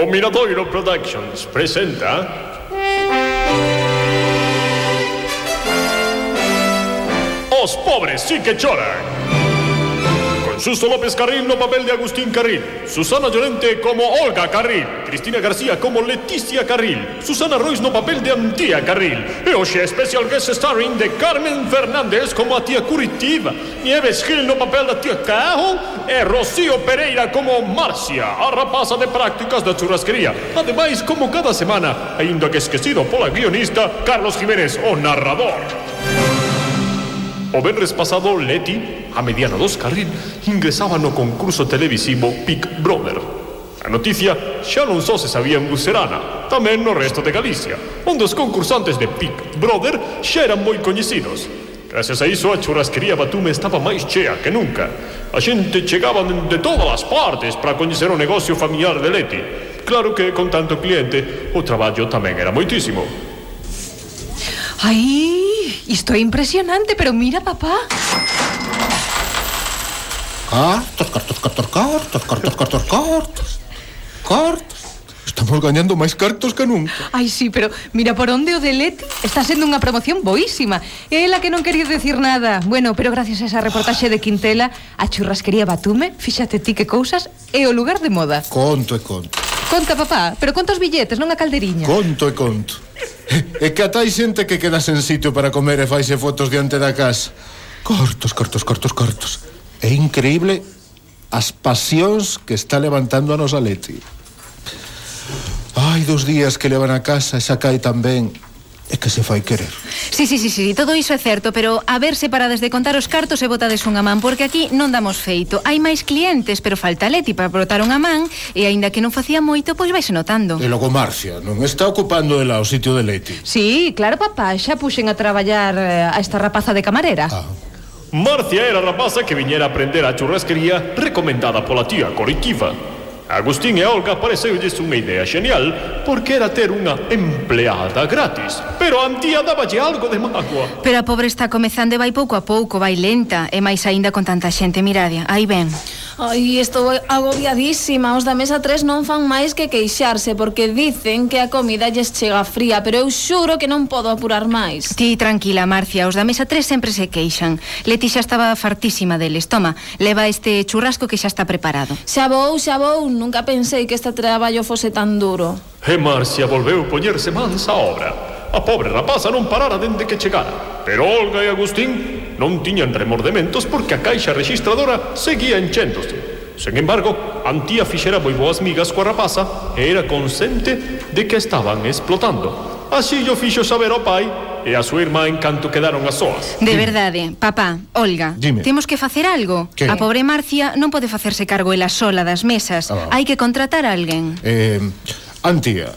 O Miradoiro Productions presenta Os pobres sí que choran Suso López Carril no papel de Agustín Carril. Susana Llorente como Olga Carril. Cristina García como Leticia Carril. Susana Royce no papel de Antía Carril. E hoxe especial guest starring de Carmen Fernández como a tía Curitiba. Nieves Gil no papel da tía Cajo. E Rocío Pereira como Marcia. A rapaza de prácticas da churrasquería. Ademais, como cada semana Ainda que esquecido pola guionista Carlos Jiménez, o narrador O venres pasado, Leti, a mediana dos carril, ingresaba no concurso televisivo Big Brother. A noticia xa non só se sabía en Lucerana, tamén no resto de Galicia, onde os concursantes de Big Brother xa eran moi coñecidos. Gracias a iso, a churrasquería Batume estaba máis chea que nunca. A xente chegaba de todas as partes para coñecer o negocio familiar de Leti. Claro que, con tanto cliente, o traballo tamén era moitísimo. ¡Ay! Isto é impresionante, pero mira, papá. Cortos, cortos, cortos, cortos, cortos, cortos, cortos. Cortos. Estamos gañando máis cartos que nunca. Ai, sí, pero mira por onde o de Leti está sendo unha promoción boísima. É ela que non quería decir nada. Bueno, pero gracias a esa reportaxe de Quintela, a churrasquería Batume, fíxate ti que cousas, é o lugar de moda. Conto e conto. Conta, papá, pero conta os billetes, non a calderiña. Conto e conto. E que ata hai xente que queda sen sitio para comer e faise fotos diante da casa. Cortos, cortos, cortos, cortos. É increíble as pasións que está levantando a nosa Leti. Ai, dos días que levan a casa e xa cae tamén É que se fai querer. Sí, sí, sí, sí, todo iso é certo, pero a ver se parades de contar os cartos e botades unha man, porque aquí non damos feito. Hai máis clientes, pero falta Leti para brotar unha man, e aínda que non facía moito, pois vais notando. E logo Marcia, non está ocupando ela o sitio de Leti. Sí, claro, papá, xa puxen a traballar eh, a esta rapaza de camarera. Ah. Marcia era a rapaza que viñera a aprender a churrasquería recomendada pola tía Coriquiva. Agustín e Olga pareceulles unha idea genial porque era ter unha empleada gratis, pero a antía daballe algo de mágoa. Pero a pobre está comezando e vai pouco a pouco, vai lenta, e máis aínda con tanta xente, miradia, aí ven. Ai, estou agobiadísima. Os da mesa 3 non fan máis que queixarse porque dicen que a comida lles chega fría, pero eu xuro que non podo apurar máis. Ti tranquila, Marcia, os da mesa 3 sempre se queixan. Leti xa estaba fartísima deles. Toma, leva este churrasco que xa está preparado. Xa vou, xa vou, nunca pensei que este traballo fose tan duro. E Marcia volveu poñerse mansa obra. A pobre rapaza non parara dende que chegara. Pero Olga e Agustín non tiñan remordementos porque a caixa registradora seguía enchéndose. Sen embargo, Antía fixera moi boas migas coa rapaza e era consente de que estaban explotando. Así yo fixo saber ao pai e a súa irmá en canto quedaron as soas. De verdade, papá, Olga, Dime. temos que facer algo. Que? A pobre Marcia non pode facerse cargo ela sola das mesas. Ah. Hai que contratar a alguén. Eh, Antía,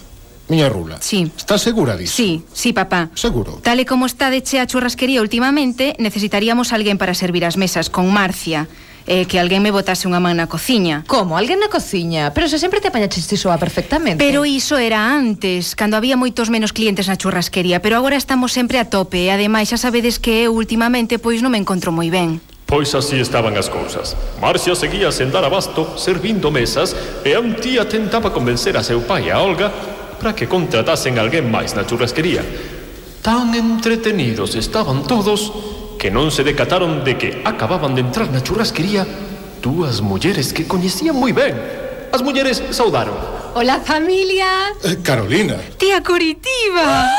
Miña Rula. Sí. Estás segura disso? Sí, sí, papá. Seguro. Tal e como está de chea a churrasquería últimamente, necesitaríamos alguén para servir as mesas con Marcia. Eh, que alguén me botase unha man na cociña. Como? Alguén na cociña? Pero se sempre te apañaches ti soa perfectamente. Pero iso era antes, cando había moitos menos clientes na churrasquería, pero agora estamos sempre a tope e ademais xa sabedes que eu últimamente pois non me encontro moi ben. Pois así estaban as cousas. Marcia seguía sen dar abasto, servindo mesas, e Antía un día tentaba convencer a seu pai a Olga para que contratasen alguén máis na churrasquería. Tan entretenidos estaban todos que non se decataron de que acababan de entrar na churrasquería dúas mulleres que coñecían moi ben. As mulleres saudaron. Hola, familia. Eh, Carolina. Tía Curitiba!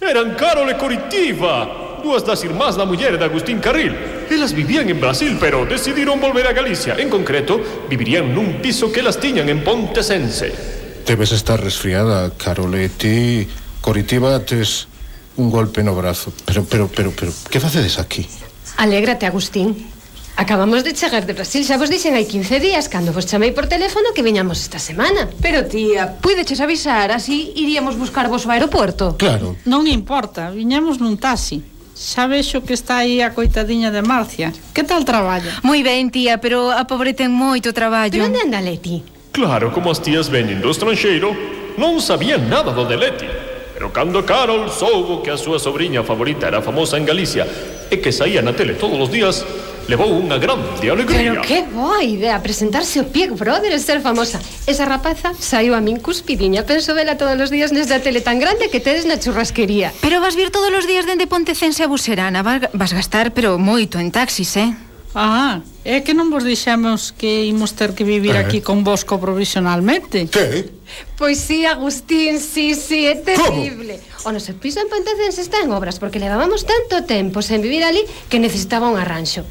Eran Carol e Coritiba, dúas das irmás da muller de Agustín Carril. Elas vivían en Brasil, pero decidiron volver a Galicia. En concreto, vivirían nun piso que las tiñan en Pontesense. Debes estar resfriada, Carole, ti Coritiba tes un golpe no brazo. Pero, pero, pero, pero, que facedes aquí? Alégrate, Agustín. Acabamos de chegar de Brasil, xa vos dixen hai 15 días cando vos chamei por teléfono que viñamos esta semana. Pero tía, puideches avisar, así iríamos buscar vos ao aeroporto. Claro. Non importa, viñamos nun taxi. Xa vexo que está aí a coitadiña de Marcia. Que tal traballa? Moi ben, tía, pero a pobre ten moito traballo. Pero onde anda Leti? Claro, como as tías venindo do estranxeiro, non sabían nada do Deleti. Pero cando Carol soubo que a súa sobrinha favorita era famosa en Galicia e que saía na tele todos os días, levou unha grande alegría. Pero que boa idea presentarse o Pieg Brother e ser famosa. Esa rapaza saiu a min cuspidiña. Penso vela todos os días nesta tele tan grande que tedes na churrasquería. Pero vas vir todos os días dende Pontecense a Buserana. Vas gastar, pero moito en taxis, eh? Ah, É que non vos dixemos que imos ter que vivir eh. aquí con vosco provisionalmente. Que? Pois sí, Agustín, sí, sí, é terrible. Como? O noso piso en Pontecense está en obras porque levábamos tanto tempo sen vivir ali que necesitaba un arranxo.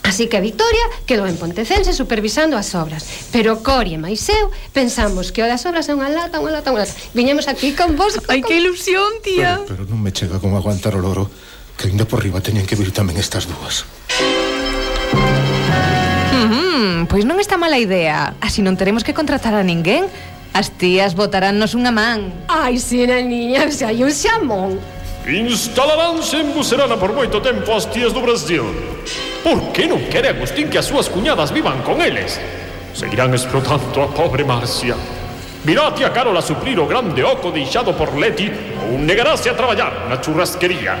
Así que Victoria quedou en Pontecense supervisando as obras. Pero Cori e máis eu pensamos que o das obras é unha lata, unha lata, unha lata. Viñemos aquí con vos. Ai, con... que ilusión, tía. Pero, pero non me chega como aguantar o loro, que ainda por riba teñen que vir tamén estas dúas. Pois non está mala idea. Así non teremos que contratar a ninguén. As tías botarannos unha man. Ai, si, naniña, se hai un xamón. Instalaránse en Bucerana por moito tempo as tías do Brasil. Por que non quere Agustín que as súas cuñadas vivan con eles? Seguirán explotando a pobre Marcia. Virá a tía Carola suplir o grande oco deixado por Leti ou negarase a traballar na churrasquería.